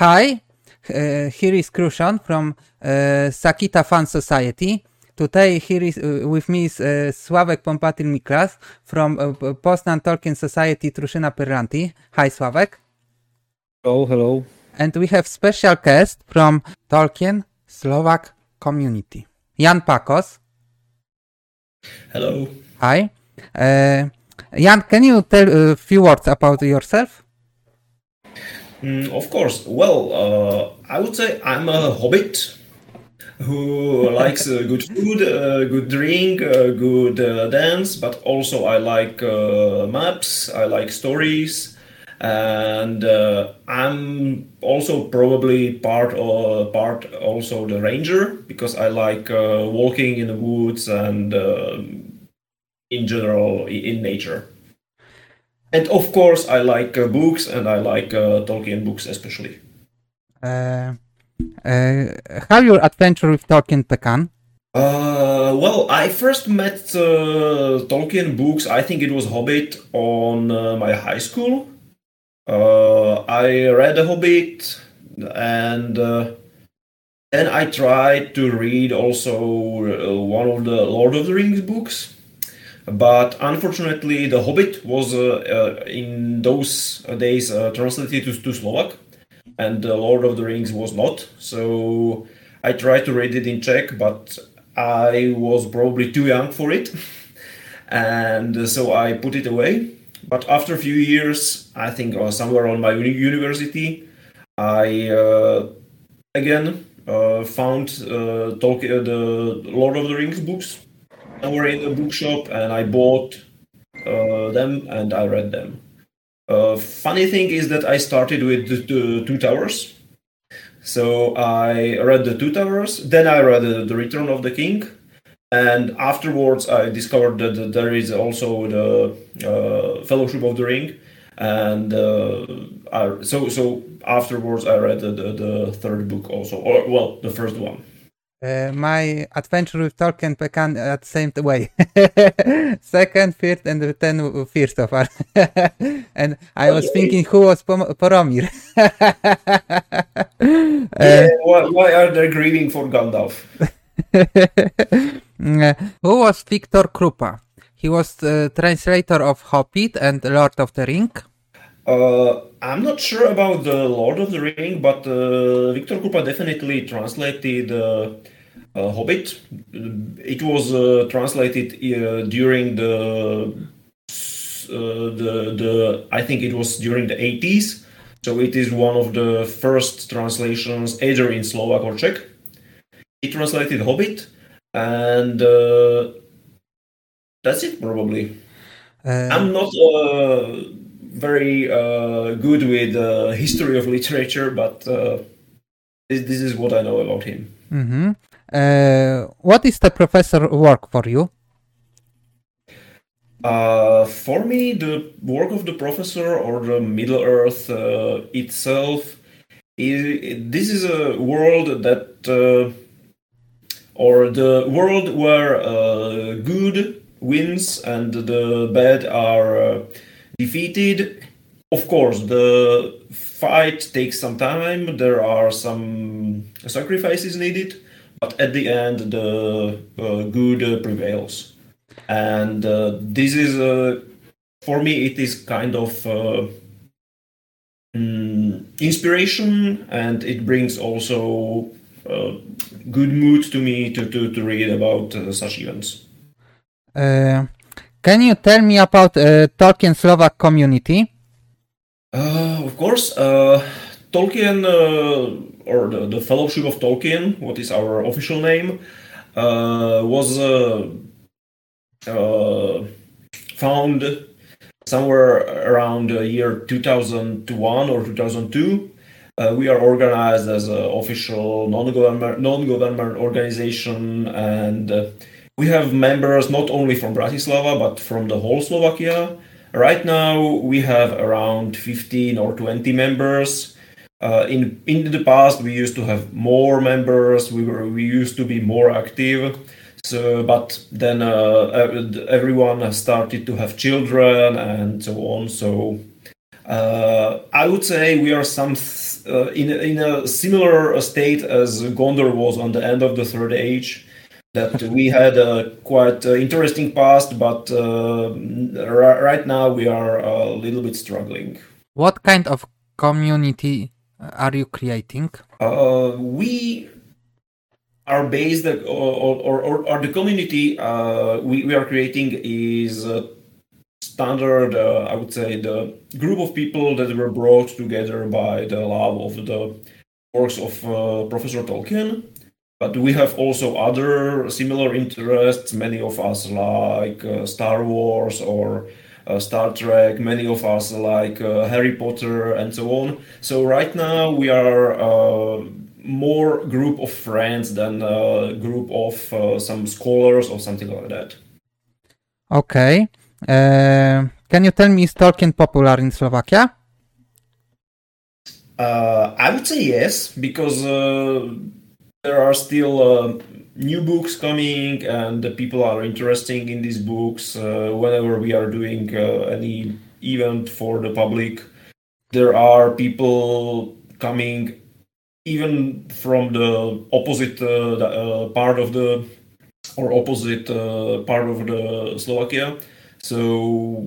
Hi, uh, here is Kruszon from uh, Sakita Fan Society. Today here is uh, with me is uh, Sławek Pompatil Miklas from uh, Poznan Tolkien Society Truszyna Perranti. Hi Sławek. Hello, hello. And we have special guest from Tolkien Slovak community. Jan Pakos. Hello. Hi. Uh, Jan, can you tell a few words about yourself? Mm, of course. Well, uh, I would say I'm a hobbit who likes uh, good food, uh, good drink, uh, good uh, dance, but also I like uh, maps, I like stories, and I'm also probably part of part also the ranger because I like walking in the woods and in general in nature. And of course, I like uh, books, and I like uh, Tolkien books especially. Uh, uh how your adventure with Tolkien began? Uh, well, I first met uh, Tolkien books. I think it was Hobbit on my high school. I read The Hobbit, and then I tried to read also one of the Lord of the Rings books but unfortunately, The Hobbit was uh, uh, in those days uh, translated to, to Slovak, and The Lord of the Rings was not. So I tried to read it in Czech, but I was probably too young for it, and so I put it away. But after a few years, I think uh, somewhere on my university, I uh, again uh, found Tolkien, the Lord of the Rings books were in a bookshop and I bought uh, them and I read them. Uh, funny thing is that I started with the, the, Two Towers. So I read the Two Towers, then I read the, the Return of the King, and afterwards I discovered that there is also the uh, Fellowship of the Ring, and uh, I, so so afterwards I read the, the, the third book also, or well the first one. Uh, my adventure with Tolkien began at the same way. Second, third, and then first of all. and I was thinking, who was Boromir? yeah, why, why, are they grieving for Gandalf? Uh, who was Viktor Krupa? He was the translator of Hobbit and Lord of the Ring. Uh, I'm not sure about the Lord of the Ring, but uh, Viktor Krupa definitely translated uh, uh Hobbit. It was uh, translated uh, during the the the I think it was during the 80s. So it is one of the first translations either in Slovak or Czech. He translated Hobbit, and that's it probably. I'm not very uh, good with uh, history of literature, but uh, this, this is what I know about him. Mm-hmm. Uh, what is the professor work for you? Uh, for me, the work of the professor or the Middle Earth uh, itself is this is a world that or the world where good wins and the bad are defeated. Of course, the fight takes some time. There are some sacrifices needed, but at the end, the uh, good uh, prevails. And uh, this is, uh, for me, it is kind of uh, mm, inspiration, and it brings also uh, good mood to me to, to, to read about such events. Can you tell me about uh, Tolkien Slovak community? Uh, of course. Uh, Tolkien, uh, or the, the, Fellowship of Tolkien, what is our official name, uh, was uh, found somewhere around the year 2001 or 2002. we are organized as an official non-government non-government organization and we have members not only from Bratislava but from the whole Slovakia. Right now, we have around 15 or 20 members. Uh, in in the past, we used to have more members. We were we used to be more active. So, but then uh, everyone started to have children and so on. So, Uh, I would say we are some uh, in in a similar state as Gondor was on the end of the Third Age. That we had a quite uh, interesting past, but right now we are a little bit struggling. What kind of community are you creating? Uh, we are based or, or, or, or the community uh, we, we are creating is uh, standard uh, i would say the group of people that were brought together by the love of the works of uh, professor tolkien but we have also other similar interests many of us like uh, star wars or uh, Star Trek, many of us like uh, Harry Potter, and so on. So right now we are uh, more group of friends than a group of uh, some scholars or something like that. Okay. Uh, can you tell me, is Tolkien popular in Slovakia? Uh, I would say yes, because uh, there are still uh, new books coming and the people are interested in these books. Uh, whenever we are doing any event for the public, there are people coming even from the opposite uh, the, uh, part of the or opposite uh, part of the Slovakia. So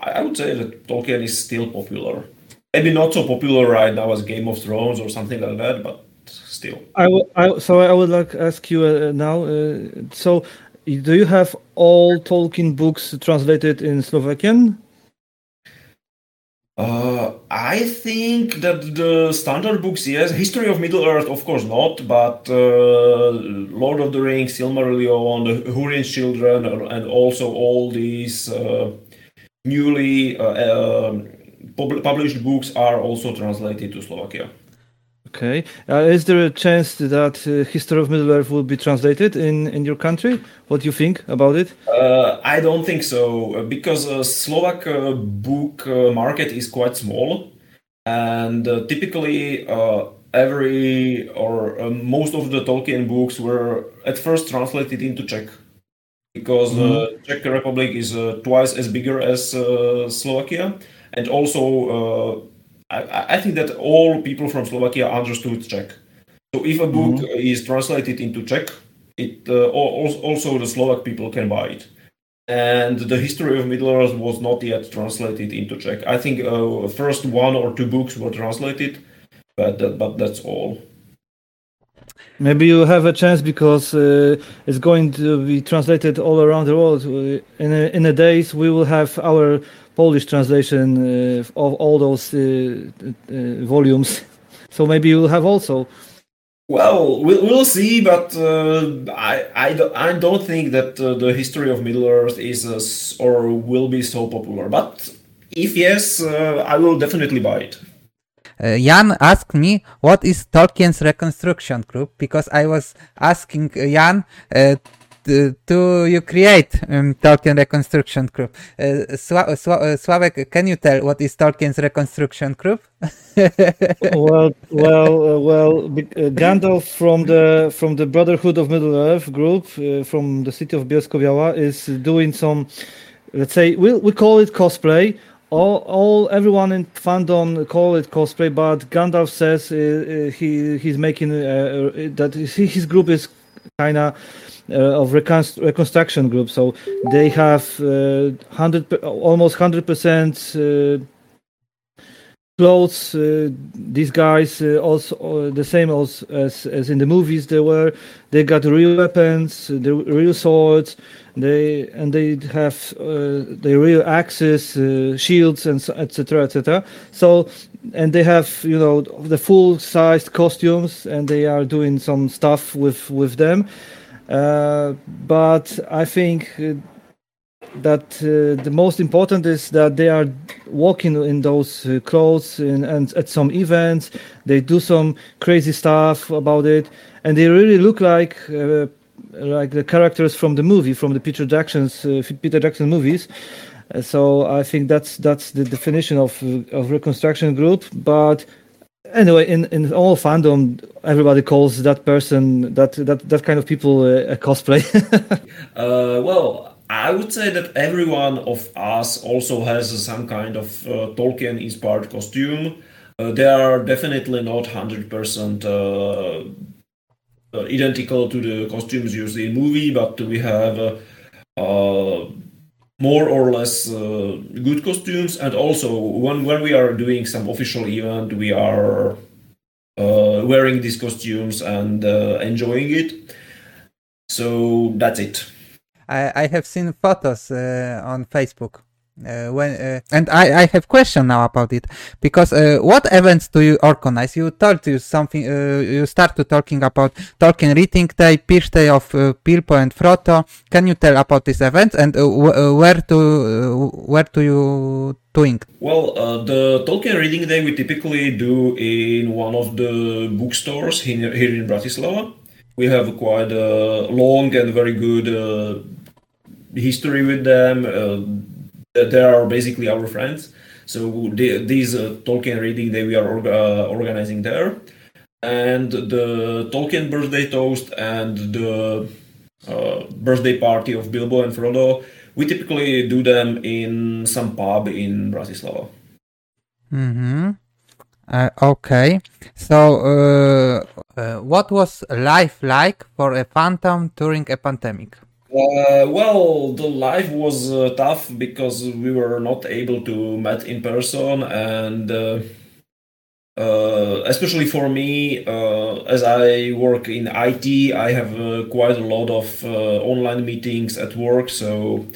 I would say that Tolkien is still popular. Maybe not so popular right now as Game of Thrones or something like that, but still. I, so I would like to ask you uh, now. Uh, so, do you have all Tolkien books translated in Slovakian? Uh, I think that the standard books, yes. History of Middle Earth, of course not, but uh, Lord of the Rings, Silmarillion, the Húrin's Children, and also all these uh, newly uh, um, published books are also translated to Slovakia. Okay. Uh, is there a chance that uh, History of Middle Earth will be translated in, in your country? What do you think about it? Uh, I don't think so uh, because uh, Slovak uh, book market is quite small, and typically every or most of the Tolkien books were at first translated into Czech because mm-hmm. Czech Republic is twice as bigger as Slovakia, and also I, I, think that all people from Slovakia understood Czech. So if a book mm-hmm. is translated into Czech, it uh, also the Slovak people can buy it. And the history of Middle Earth was not yet translated into Czech. I think uh, first one or two books were translated, but that, but that's all. Maybe you have a chance because uh, it's going to be translated all around the world. Uh, in a, in a days, we will have our Polish translation uh, of all those uh, uh, volumes. So maybe you'll have also. Well, we'll, we'll see, but uh, I, I, I don't think that uh, the history of Middle Earth is uh, or will be so popular. But if yes, I will definitely buy it. Jan asked me what is Tolkien's reconstruction group because I was asking Jan to you create um, Tolkien reconstruction group. Uh, Sła, Sła, uh, Sławek, can you tell what is Tolkien's reconstruction group? well, well, uh, well. Uh, Gandalf from the from the Brotherhood of Middle Earth group uh, from the city of Bielsko-Biała is doing some, let's say, we we call it cosplay. All, all, everyone in fandom call it cosplay, but Gandalf says uh, he he's making that his group is kind of uh, of reconstruction group. So they have uh, hundred almost hundred percent uh, clothes. these guys also the same as, as as in the movies. They were they got real weapons, the real swords. They and they have the real axes, shields, and etc. etc. So and they have you know the full sized costumes and they are doing some stuff with with them uh, but I think uh, that uh, the most important is that they are walking in those uh, clothes and, and, at some events. They do some crazy stuff about it, and they really look like uh, like the characters from the movie, from the Peter Jackson's uh, Peter Jackson movies. so I think that's that's the definition of of reconstruction group, but anyway, in, in all fandom, everybody calls that person that that that kind of people a, a cosplay. uh, well, I would say that everyone of us also has some kind of uh, Tolkien inspired costume. Uh, they are definitely not 100% uh, uh, identical to the costumes used in movie, but we have uh, more or less uh, good costumes. And also, when, when we are doing some official event, we are uh, wearing these costumes and uh, enjoying it. So that's it. I, I have seen photos uh, on Facebook. Uh, when uh, and I, I have question now about it because uh, what events do you organize? You told you something. Uh, you started talking about Tolkien Reading Day, Pitch Day of uh, Bilbo and Frodo. Can you tell about this event and uh, where to where do you doing? Well, the Tolkien Reading Day we typically do in one of the bookstores here, here in Bratislava. We have quite a long and very good history with them they are basically our friends. So the, these uh, Tolkien reading day we are orga, uh, organizing there, and the Tolkien birthday toast and the uh, birthday party of Bilbo and Frodo. We typically do them in some pub in Bratislava. Hmm. Okay. So, uh, uh, what was life like for a fandom during a pandemic? Uh, well, the life was uh, tough because we were not able to meet in person, and uh, uh especially for me, uh, as I work in IT, I have uh, quite a lot of online meetings at work. So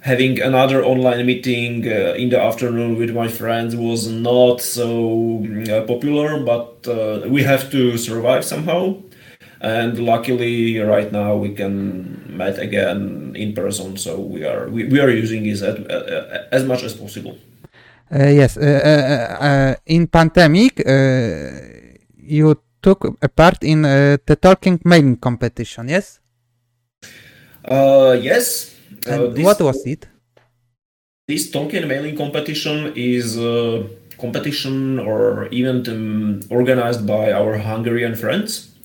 having another online meeting in the afternoon with my friends was not so popular, but we have to survive somehow and luckily right now we can meet again in person so we are we, we are using it as, uh, as much as possible. Uh, yes uh, uh, uh in pandemic uh, you took a part in the Tolkien mailing competition yes? Yes. This, what was it? This Tolkien mailing competition is a competition or event um, organized by our Hungarian friends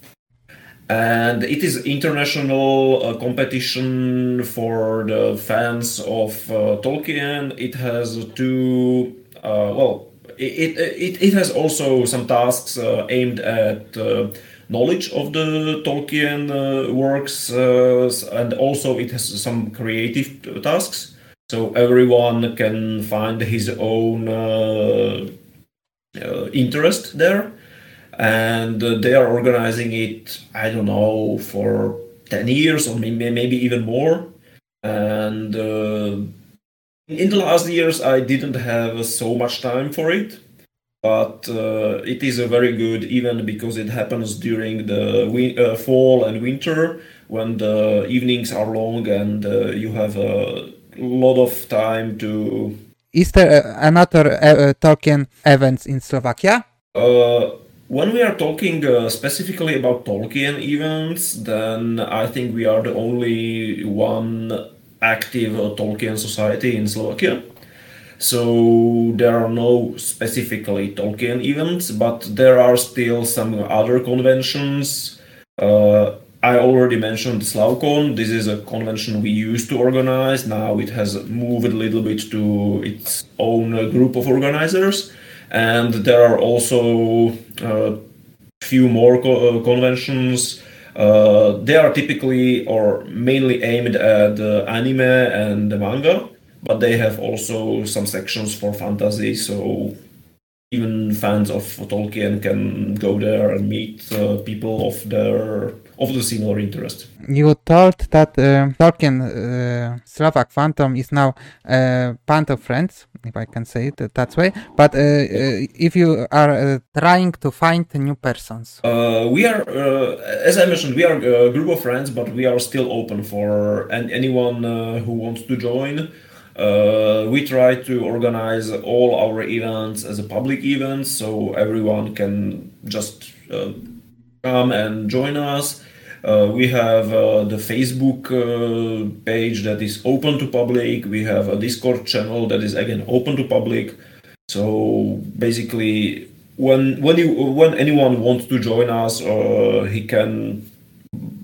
and it is international uh, competition for the fans of uh, Tolkien. It has two uh, well. It, it, it has also some tasks uh, aimed at uh, knowledge of the Tolkien uh, works, and also it has some creative tasks. So everyone can find his own interest there and uh, they are organizing it i don't know for 10 years or maybe, maybe even more and uh, in the last years i didn't have so much time for it but uh, it is a very good event because it happens during the wi- uh, fall and winter when the evenings are long and uh, you have a lot of time to is there uh, another Tolkien events in Slovakia? When we are talking uh, specifically about Tolkien events, then I think we are the only one active uh, Tolkien society in Slovakia. So there are no specifically Tolkien events, but there are still some other conventions. Uh, I already mentioned Slavcon. This is a convention we used to organize. Now it has moved a little bit to its own group of organizers and there are also a uh, few more co- uh, conventions. Uh, they are typically or mainly aimed at anime and manga, but they have also some sections for fantasy. So even fans of Tolkien can go there and meet people of their of the similar interest. You told that uh, Tolkien uh, Slovak Fandom is now a band of friends, if I can say it that way. But uh, uh if you are uh, trying to find new persons, uh, we are, as I mentioned, we are a group of friends, but we are still open for an- anyone who wants to join. we try to organize all our events as a public event, so everyone can just come and join us. Uh, we have uh, the Facebook uh, page that is open to public. We have a Discord channel that is again open to public. So basically, when when you when anyone wants to join us, uh, he can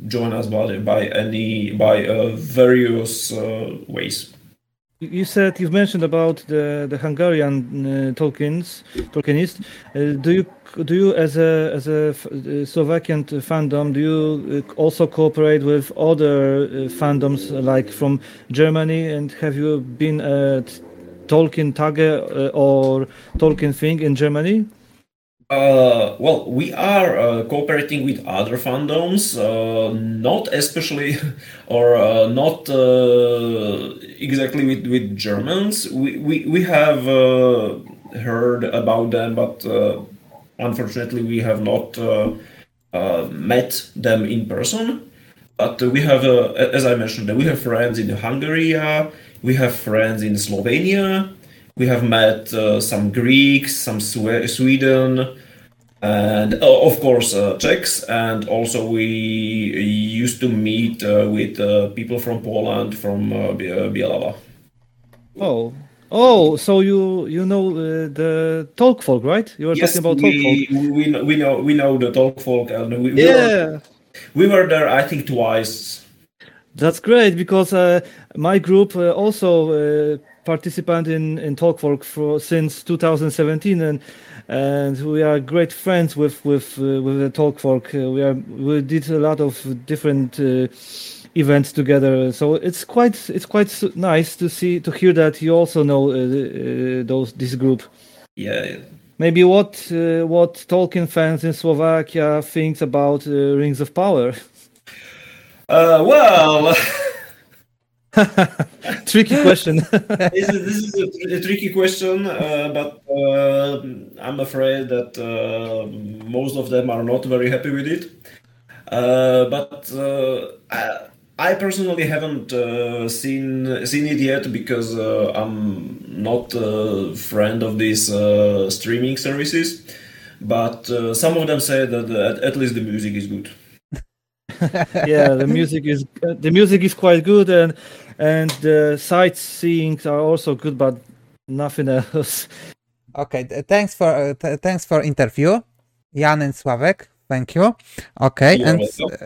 join us by by any by uh, various uh, ways. You said you've mentioned about the the Hungarian uh, Tolkien's Tolkienist. Uh, do you do you as a as a uh, Slovakian fandom do you uh, also cooperate with other uh, fandoms like from Germany? And have you been at Tolkien Tage or Tolkien Thing in Germany? Uh, well, we are uh, cooperating with other fandoms, uh, not especially or uh, not uh, exactly with, with Germans. We, we, we have uh, heard about them, but unfortunately, we have not met them in person. But we have, as I mentioned, we have friends in Hungary, we have friends in Slovenia, we have met uh, some Greeks, some Swe- Sweden, and uh, of course uh, Czechs. And also we used to meet uh, with uh, people from Poland, from uh, Bielawa. Oh, Oh, so you you know uh, the Tolk Folk, right? You were yes, talking about we, Tolk Folk. We, we know we know the Tolk Folk, and we, we yeah. Were, we were there, I think, twice. That's great because uh, my group uh, also participant in in Tolk Folk for since 2017, and and we are great friends with with uh, with the Tolk Folk. Uh, we are we did a lot of different uh, events together. So it's quite it's quite nice to see to hear that you also know uh, uh, those this group. Yeah. Maybe what uh, what Tolkien fans in Slovakia thinks about Rings of Power. well. tricky question. this, is, this is a, a tricky question, uh, but uh, I'm afraid that uh, most of them are not very happy with it. Uh, but uh, I, I, personally haven't uh, seen seen it yet because I'm not a friend of these streaming services. But some of them say that at, at least the music is good. yeah, the music is the music is quite good, and and the sightseeing are also good, but nothing else. Okay, thanks for uh, th- thanks for interview, Jan and Sławek. Thank you. Okay, You're and